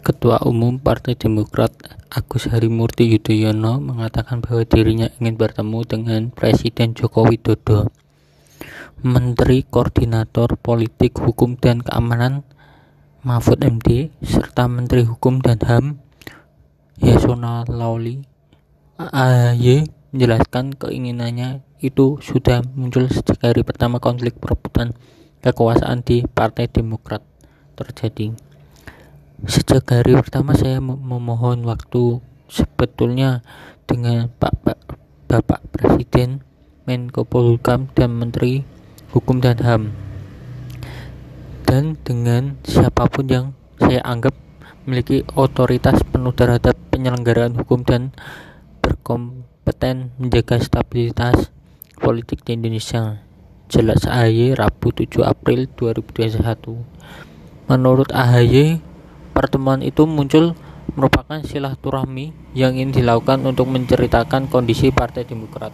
Ketua Umum Partai Demokrat Agus Harimurti Yudhoyono mengatakan bahwa dirinya ingin bertemu dengan Presiden Joko Widodo. Menteri Koordinator Politik Hukum dan Keamanan Mahfud MD serta Menteri Hukum dan HAM Yasona Lauli AY menjelaskan keinginannya itu sudah muncul sejak hari pertama konflik perebutan kekuasaan di Partai Demokrat terjadi. Sejak hari pertama saya memohon waktu sebetulnya dengan Pak, Pak Bapak Presiden, Menko Polhukam dan Menteri Hukum dan HAM dan dengan siapa pun yang saya anggap memiliki otoritas penuh terhadap penyelenggaraan hukum dan berkompeten menjaga stabilitas politik di Indonesia. Jelas AHY Rabu 7 April 2021. Menurut AHY, Pertemuan itu muncul merupakan silaturahmi yang ingin dilakukan untuk menceritakan kondisi Partai Demokrat.